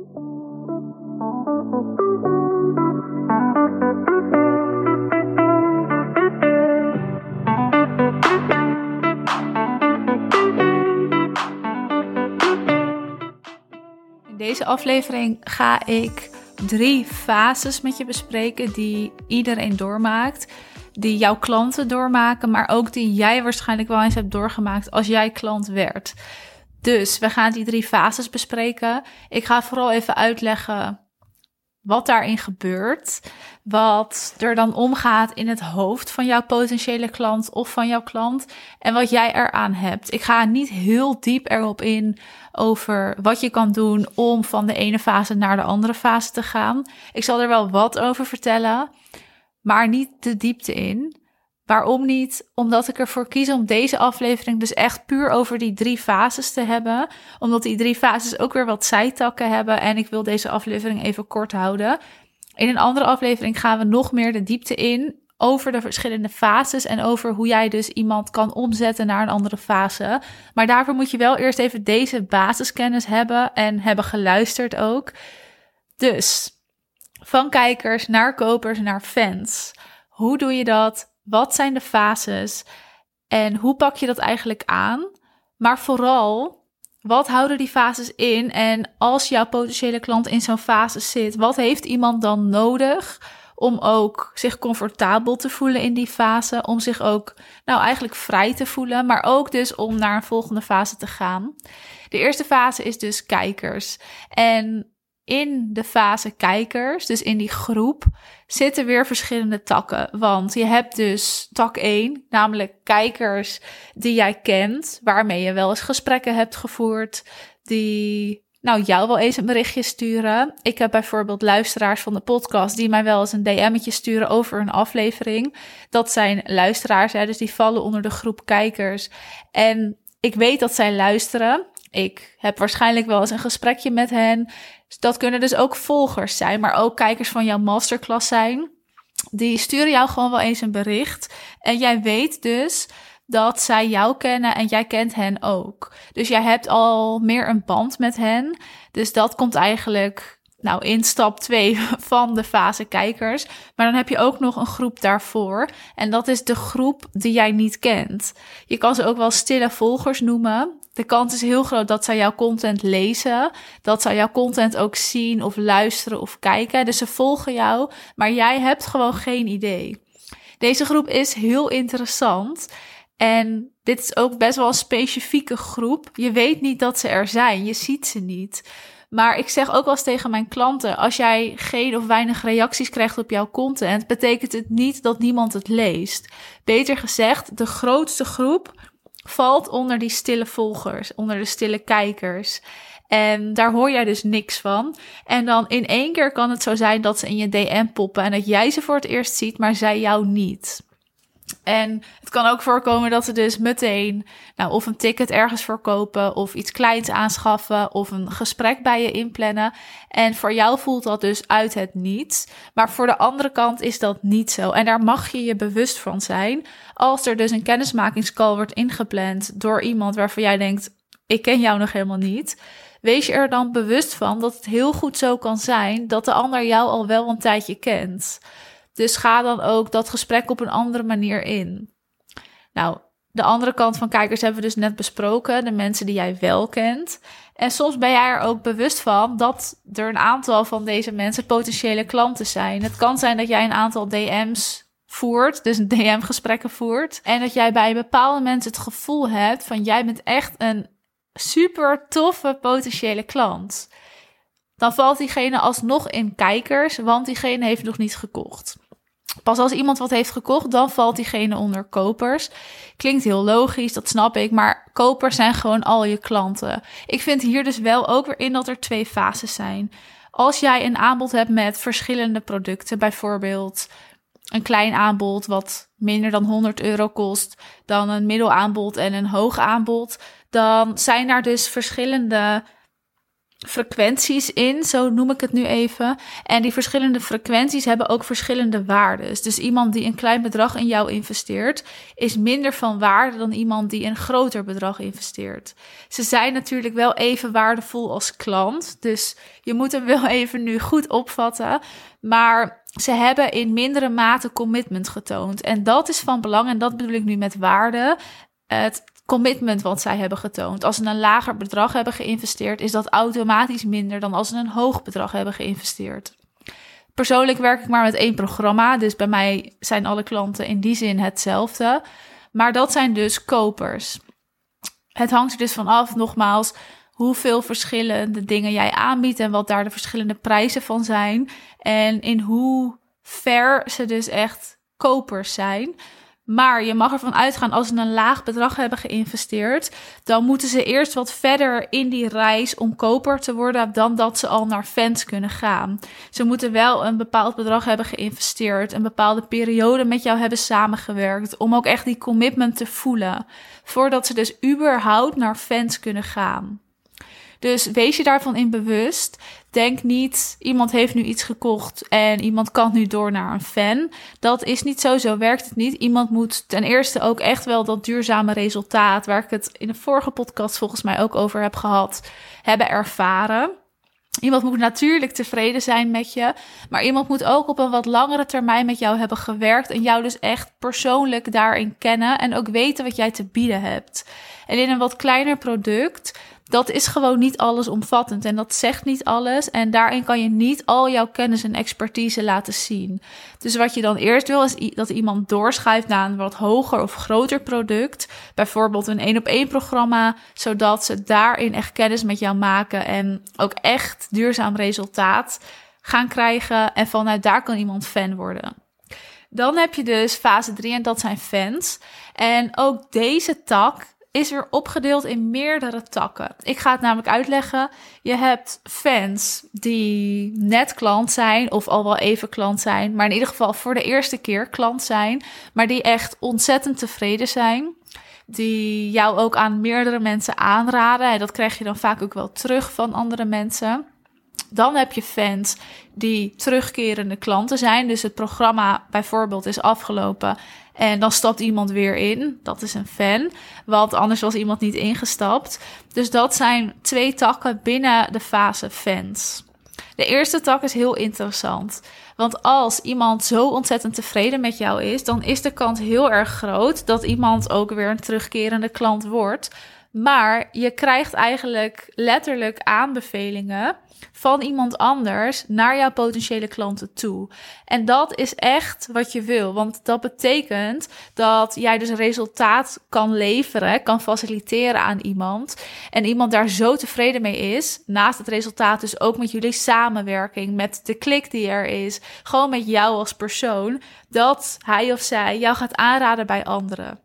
In deze aflevering ga ik drie fases met je bespreken die iedereen doormaakt. Die jouw klanten doormaken, maar ook die jij waarschijnlijk wel eens hebt doorgemaakt als jij klant werd. Dus we gaan die drie fases bespreken. Ik ga vooral even uitleggen wat daarin gebeurt. Wat er dan omgaat in het hoofd van jouw potentiële klant of van jouw klant. En wat jij eraan hebt. Ik ga niet heel diep erop in over wat je kan doen om van de ene fase naar de andere fase te gaan. Ik zal er wel wat over vertellen, maar niet de diepte in. Waarom niet? Omdat ik ervoor kies om deze aflevering dus echt puur over die drie fases te hebben. Omdat die drie fases ook weer wat zijtakken hebben. En ik wil deze aflevering even kort houden. In een andere aflevering gaan we nog meer de diepte in over de verschillende fases en over hoe jij dus iemand kan omzetten naar een andere fase. Maar daarvoor moet je wel eerst even deze basiskennis hebben en hebben geluisterd ook. Dus van kijkers naar kopers naar fans. Hoe doe je dat? Wat zijn de fases? En hoe pak je dat eigenlijk aan? Maar vooral, wat houden die fases in? En als jouw potentiële klant in zo'n fase zit, wat heeft iemand dan nodig om ook zich comfortabel te voelen in die fase? Om zich ook, nou eigenlijk vrij te voelen, maar ook dus om naar een volgende fase te gaan. De eerste fase is dus kijkers. En in de fase kijkers, dus in die groep, zitten weer verschillende takken. Want je hebt dus tak 1, namelijk kijkers die jij kent, waarmee je wel eens gesprekken hebt gevoerd, die nou jou wel eens een berichtje sturen. Ik heb bijvoorbeeld luisteraars van de podcast die mij wel eens een DM'tje sturen over een aflevering. Dat zijn luisteraars, hè, dus die vallen onder de groep kijkers. En ik weet dat zij luisteren. Ik heb waarschijnlijk wel eens een gesprekje met hen. Dat kunnen dus ook volgers zijn, maar ook kijkers van jouw masterclass zijn. Die sturen jou gewoon wel eens een bericht. En jij weet dus dat zij jou kennen en jij kent hen ook. Dus jij hebt al meer een band met hen. Dus dat komt eigenlijk nou, in stap 2 van de fase kijkers. Maar dan heb je ook nog een groep daarvoor. En dat is de groep die jij niet kent. Je kan ze ook wel stille volgers noemen. De kans is heel groot dat zij jouw content lezen. Dat zij jouw content ook zien of luisteren of kijken. Dus ze volgen jou, maar jij hebt gewoon geen idee. Deze groep is heel interessant. En dit is ook best wel een specifieke groep. Je weet niet dat ze er zijn. Je ziet ze niet. Maar ik zeg ook wel eens tegen mijn klanten: als jij geen of weinig reacties krijgt op jouw content, betekent het niet dat niemand het leest. Beter gezegd, de grootste groep valt onder die stille volgers, onder de stille kijkers. En daar hoor jij dus niks van. En dan in één keer kan het zo zijn dat ze in je DM poppen en dat jij ze voor het eerst ziet, maar zij jou niet. En het kan ook voorkomen dat ze dus meteen nou, of een ticket ergens verkopen, of iets kleins aanschaffen, of een gesprek bij je inplannen. En voor jou voelt dat dus uit het niets. Maar voor de andere kant is dat niet zo. En daar mag je je bewust van zijn. Als er dus een kennismakingscall wordt ingepland door iemand waarvan jij denkt: ik ken jou nog helemaal niet. Wees je er dan bewust van dat het heel goed zo kan zijn dat de ander jou al wel een tijdje kent. Dus ga dan ook dat gesprek op een andere manier in. Nou, de andere kant van kijkers hebben we dus net besproken, de mensen die jij wel kent. En soms ben jij er ook bewust van dat er een aantal van deze mensen potentiële klanten zijn. Het kan zijn dat jij een aantal DM's voert, dus DM-gesprekken voert. En dat jij bij bepaalde mensen het gevoel hebt van jij bent echt een super toffe potentiële klant. Dan valt diegene alsnog in kijkers, want diegene heeft nog niet gekocht. Pas als iemand wat heeft gekocht, dan valt diegene onder kopers. Klinkt heel logisch, dat snap ik, maar kopers zijn gewoon al je klanten. Ik vind hier dus wel ook weer in dat er twee fases zijn. Als jij een aanbod hebt met verschillende producten, bijvoorbeeld een klein aanbod wat minder dan 100 euro kost, dan een middelaanbod en een hoog aanbod, dan zijn daar dus verschillende frequenties in, zo noem ik het nu even. En die verschillende frequenties hebben ook verschillende waarden. Dus iemand die een klein bedrag in jou investeert, is minder van waarde dan iemand die een groter bedrag investeert. Ze zijn natuurlijk wel even waardevol als klant, dus je moet hem wel even nu goed opvatten. Maar ze hebben in mindere mate commitment getoond. En dat is van belang, en dat bedoel ik nu met waarde. Het commitment wat zij hebben getoond. Als ze een lager bedrag hebben geïnvesteerd, is dat automatisch minder dan als ze een hoog bedrag hebben geïnvesteerd. Persoonlijk werk ik maar met één programma, dus bij mij zijn alle klanten in die zin hetzelfde. Maar dat zijn dus kopers. Het hangt er dus vanaf, nogmaals, hoeveel verschillende dingen jij aanbiedt en wat daar de verschillende prijzen van zijn. En in hoe ver ze dus echt kopers zijn. Maar je mag ervan uitgaan, als ze een laag bedrag hebben geïnvesteerd, dan moeten ze eerst wat verder in die reis om koper te worden dan dat ze al naar fans kunnen gaan. Ze moeten wel een bepaald bedrag hebben geïnvesteerd, een bepaalde periode met jou hebben samengewerkt, om ook echt die commitment te voelen, voordat ze dus überhaupt naar fans kunnen gaan. Dus wees je daarvan in bewust. Denk niet, iemand heeft nu iets gekocht en iemand kan nu door naar een fan. Dat is niet zo, zo werkt het niet. Iemand moet ten eerste ook echt wel dat duurzame resultaat, waar ik het in de vorige podcast volgens mij ook over heb gehad, hebben ervaren. Iemand moet natuurlijk tevreden zijn met je, maar iemand moet ook op een wat langere termijn met jou hebben gewerkt en jou dus echt persoonlijk daarin kennen en ook weten wat jij te bieden hebt. En in een wat kleiner product dat is gewoon niet allesomvattend en dat zegt niet alles. En daarin kan je niet al jouw kennis en expertise laten zien. Dus wat je dan eerst wil, is dat iemand doorschuift naar een wat hoger of groter product. Bijvoorbeeld een één op één programma, zodat ze daarin echt kennis met jou maken en ook echt duurzaam resultaat gaan krijgen. En vanuit daar kan iemand fan worden. Dan heb je dus fase 3 en dat zijn fans. En ook deze tak is weer opgedeeld in meerdere takken. Ik ga het namelijk uitleggen. Je hebt fans die net klant zijn of al wel even klant zijn, maar in ieder geval voor de eerste keer klant zijn, maar die echt ontzettend tevreden zijn. Die jou ook aan meerdere mensen aanraden. En dat krijg je dan vaak ook wel terug van andere mensen. Dan heb je fans die terugkerende klanten zijn. Dus het programma bijvoorbeeld is afgelopen en dan stapt iemand weer in. Dat is een fan. Want anders was iemand niet ingestapt. Dus dat zijn twee takken binnen de fase fans. De eerste tak is heel interessant. Want als iemand zo ontzettend tevreden met jou is, dan is de kans heel erg groot dat iemand ook weer een terugkerende klant wordt. Maar je krijgt eigenlijk letterlijk aanbevelingen van iemand anders naar jouw potentiële klanten toe. En dat is echt wat je wil, want dat betekent dat jij dus resultaat kan leveren, kan faciliteren aan iemand. En iemand daar zo tevreden mee is, naast het resultaat dus ook met jullie samenwerking, met de klik die er is, gewoon met jou als persoon, dat hij of zij jou gaat aanraden bij anderen.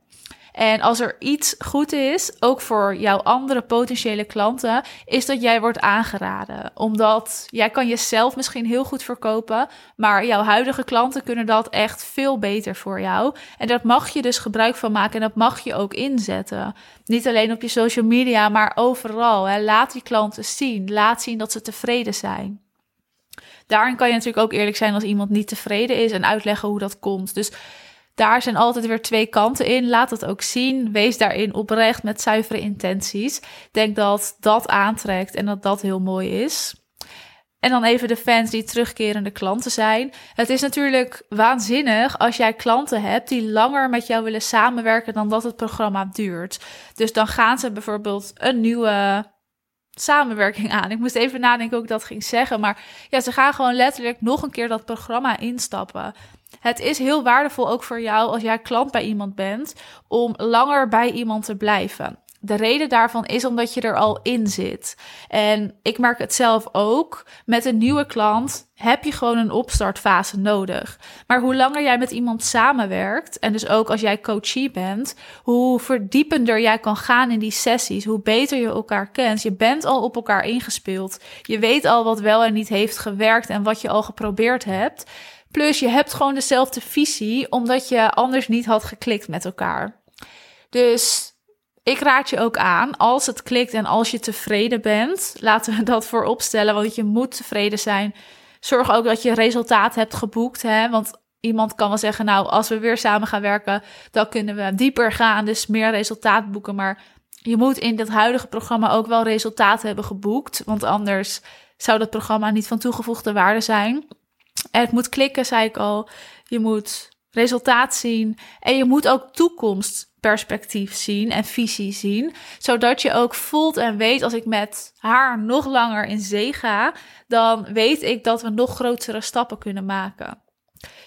En als er iets goed is, ook voor jouw andere potentiële klanten, is dat jij wordt aangeraden. Omdat jij kan jezelf misschien heel goed verkopen, maar jouw huidige klanten kunnen dat echt veel beter voor jou. En daar mag je dus gebruik van maken en dat mag je ook inzetten. Niet alleen op je social media, maar overal. Hè. Laat die klanten zien. Laat zien dat ze tevreden zijn. Daarin kan je natuurlijk ook eerlijk zijn als iemand niet tevreden is en uitleggen hoe dat komt. Dus daar zijn altijd weer twee kanten in. Laat het ook zien. Wees daarin oprecht met zuivere intenties. Denk dat dat aantrekt en dat dat heel mooi is. En dan even de fans die terugkerende klanten zijn. Het is natuurlijk waanzinnig als jij klanten hebt die langer met jou willen samenwerken dan dat het programma duurt. Dus dan gaan ze bijvoorbeeld een nieuwe samenwerking aan. Ik moest even nadenken hoe ik dat ging zeggen. Maar ja, ze gaan gewoon letterlijk nog een keer dat programma instappen. Het is heel waardevol ook voor jou als jij klant bij iemand bent om langer bij iemand te blijven. De reden daarvan is omdat je er al in zit. En ik merk het zelf ook. Met een nieuwe klant heb je gewoon een opstartfase nodig. Maar hoe langer jij met iemand samenwerkt, en dus ook als jij coachie bent, hoe verdiepender jij kan gaan in die sessies, hoe beter je elkaar kent. Je bent al op elkaar ingespeeld. Je weet al wat wel en niet heeft gewerkt en wat je al geprobeerd hebt. Plus je hebt gewoon dezelfde visie, omdat je anders niet had geklikt met elkaar. Dus ik raad je ook aan, als het klikt en als je tevreden bent, laten we dat voorop stellen, want je moet tevreden zijn. Zorg ook dat je resultaat hebt geboekt, hè? want iemand kan wel zeggen, nou, als we weer samen gaan werken, dan kunnen we dieper gaan, dus meer resultaat boeken. Maar je moet in dit huidige programma ook wel resultaat hebben geboekt, want anders zou dat programma niet van toegevoegde waarde zijn. Het moet klikken, zei ik al. Je moet resultaat zien en je moet ook toekomstperspectief zien en visie zien, zodat je ook voelt en weet als ik met haar nog langer in zee ga, dan weet ik dat we nog grotere stappen kunnen maken.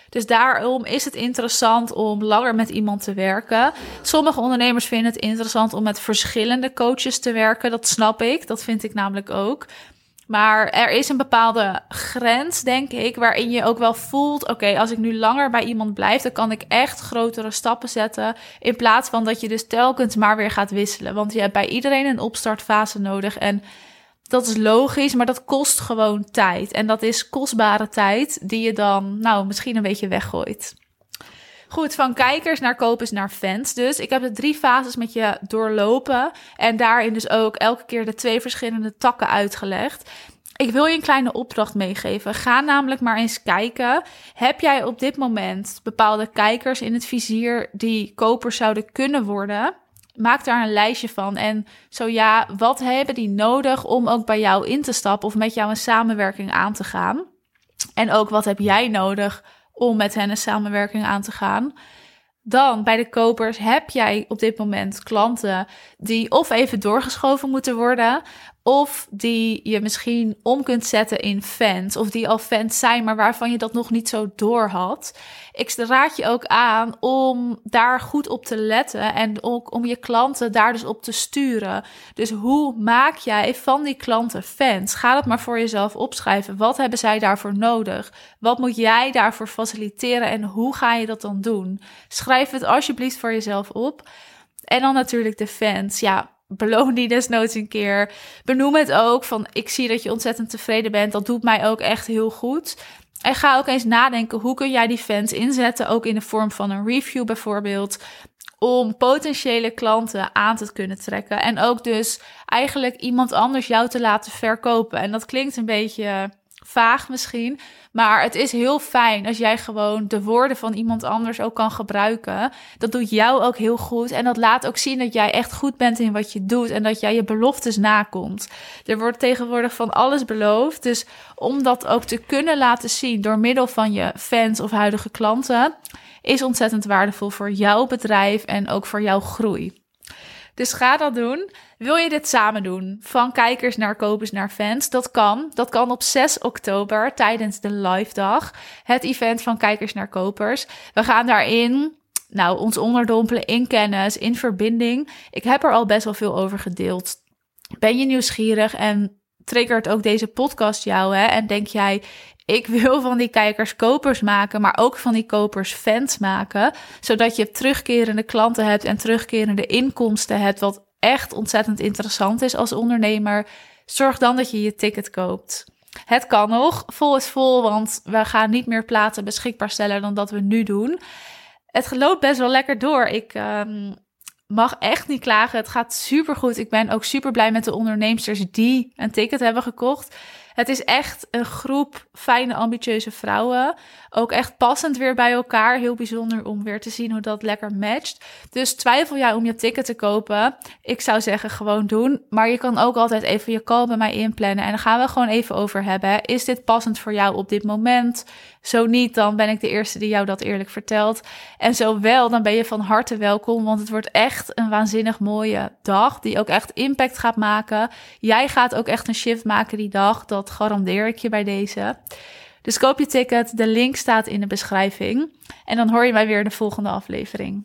Dus daarom is het interessant om langer met iemand te werken. Sommige ondernemers vinden het interessant om met verschillende coaches te werken. Dat snap ik. Dat vind ik namelijk ook. Maar er is een bepaalde grens, denk ik, waarin je ook wel voelt: oké, als ik nu langer bij iemand blijf, dan kan ik echt grotere stappen zetten. In plaats van dat je dus telkens maar weer gaat wisselen. Want je hebt bij iedereen een opstartfase nodig. En dat is logisch, maar dat kost gewoon tijd. En dat is kostbare tijd die je dan, nou, misschien een beetje weggooit. Goed, van kijkers naar kopers naar fans. Dus ik heb de drie fases met je doorlopen. En daarin dus ook elke keer de twee verschillende takken uitgelegd. Ik wil je een kleine opdracht meegeven. Ga namelijk maar eens kijken. Heb jij op dit moment bepaalde kijkers in het vizier die kopers zouden kunnen worden? Maak daar een lijstje van. En zo ja, wat hebben die nodig om ook bij jou in te stappen of met jou een samenwerking aan te gaan? En ook wat heb jij nodig om met hen een samenwerking aan te gaan? Dan bij de kopers heb jij op dit moment klanten die of even doorgeschoven moeten worden, of die je misschien om kunt zetten in fans. Of die al fans zijn, maar waarvan je dat nog niet zo door had. Ik raad je ook aan om daar goed op te letten. En ook om je klanten daar dus op te sturen. Dus hoe maak jij van die klanten fans? Ga dat maar voor jezelf opschrijven. Wat hebben zij daarvoor nodig? Wat moet jij daarvoor faciliteren? En hoe ga je dat dan doen? Schrijf het alsjeblieft voor jezelf op. En dan natuurlijk de fans. Ja, beloon die desnoods een keer. Benoem het ook van ik zie dat je ontzettend tevreden bent. Dat doet mij ook echt heel goed. En ga ook eens nadenken hoe kun jij die fans inzetten, ook in de vorm van een review bijvoorbeeld, om potentiële klanten aan te kunnen trekken en ook dus eigenlijk iemand anders jou te laten verkopen. En dat klinkt een beetje vaag misschien. Maar het is heel fijn als jij gewoon de woorden van iemand anders ook kan gebruiken. Dat doet jou ook heel goed. En dat laat ook zien dat jij echt goed bent in wat je doet. En dat jij je beloftes nakomt. Er wordt tegenwoordig van alles beloofd. Dus om dat ook te kunnen laten zien door middel van je fans of huidige klanten. Is ontzettend waardevol voor jouw bedrijf en ook voor jouw groei. Dus ga dat doen. Wil je dit samen doen? Van kijkers naar kopers naar fans? Dat kan. Dat kan op 6 oktober tijdens de live dag. Het event van kijkers naar kopers. We gaan daarin nou, ons onderdompelen in kennis, in verbinding. Ik heb er al best wel veel over gedeeld. Ben je nieuwsgierig en triggert ook deze podcast jou? Hè? En denk jij, ik wil van die kijkers kopers maken, maar ook van die kopers fans maken. Zodat je terugkerende klanten hebt en terugkerende inkomsten hebt, wat echt ontzettend interessant is als ondernemer. Zorg dan dat je je ticket koopt. Het kan nog, vol is vol, want we gaan niet meer plaatsen beschikbaar stellen dan dat we nu doen. Het loopt best wel lekker door. Ik um, mag echt niet klagen. Het gaat super goed. Ik ben ook super blij met de ondernemers die een ticket hebben gekocht. Het is echt een groep fijne, ambitieuze vrouwen. Ook echt passend weer bij elkaar. Heel bijzonder om weer te zien hoe dat lekker matcht. Dus twijfel jij om je ticket te kopen? Ik zou zeggen gewoon doen. Maar je kan ook altijd even je call bij mij inplannen. En dan gaan we gewoon even over hebben. Is dit passend voor jou op dit moment? Zo niet, dan ben ik de eerste die jou dat eerlijk vertelt. En zo wel, dan ben je van harte welkom. Want het wordt echt een waanzinnig mooie dag. Die ook echt impact gaat maken. Jij gaat ook echt een shift maken die dag. Garandeer ik je bij deze. Dus koop je ticket. De link staat in de beschrijving. En dan hoor je mij weer in de volgende aflevering.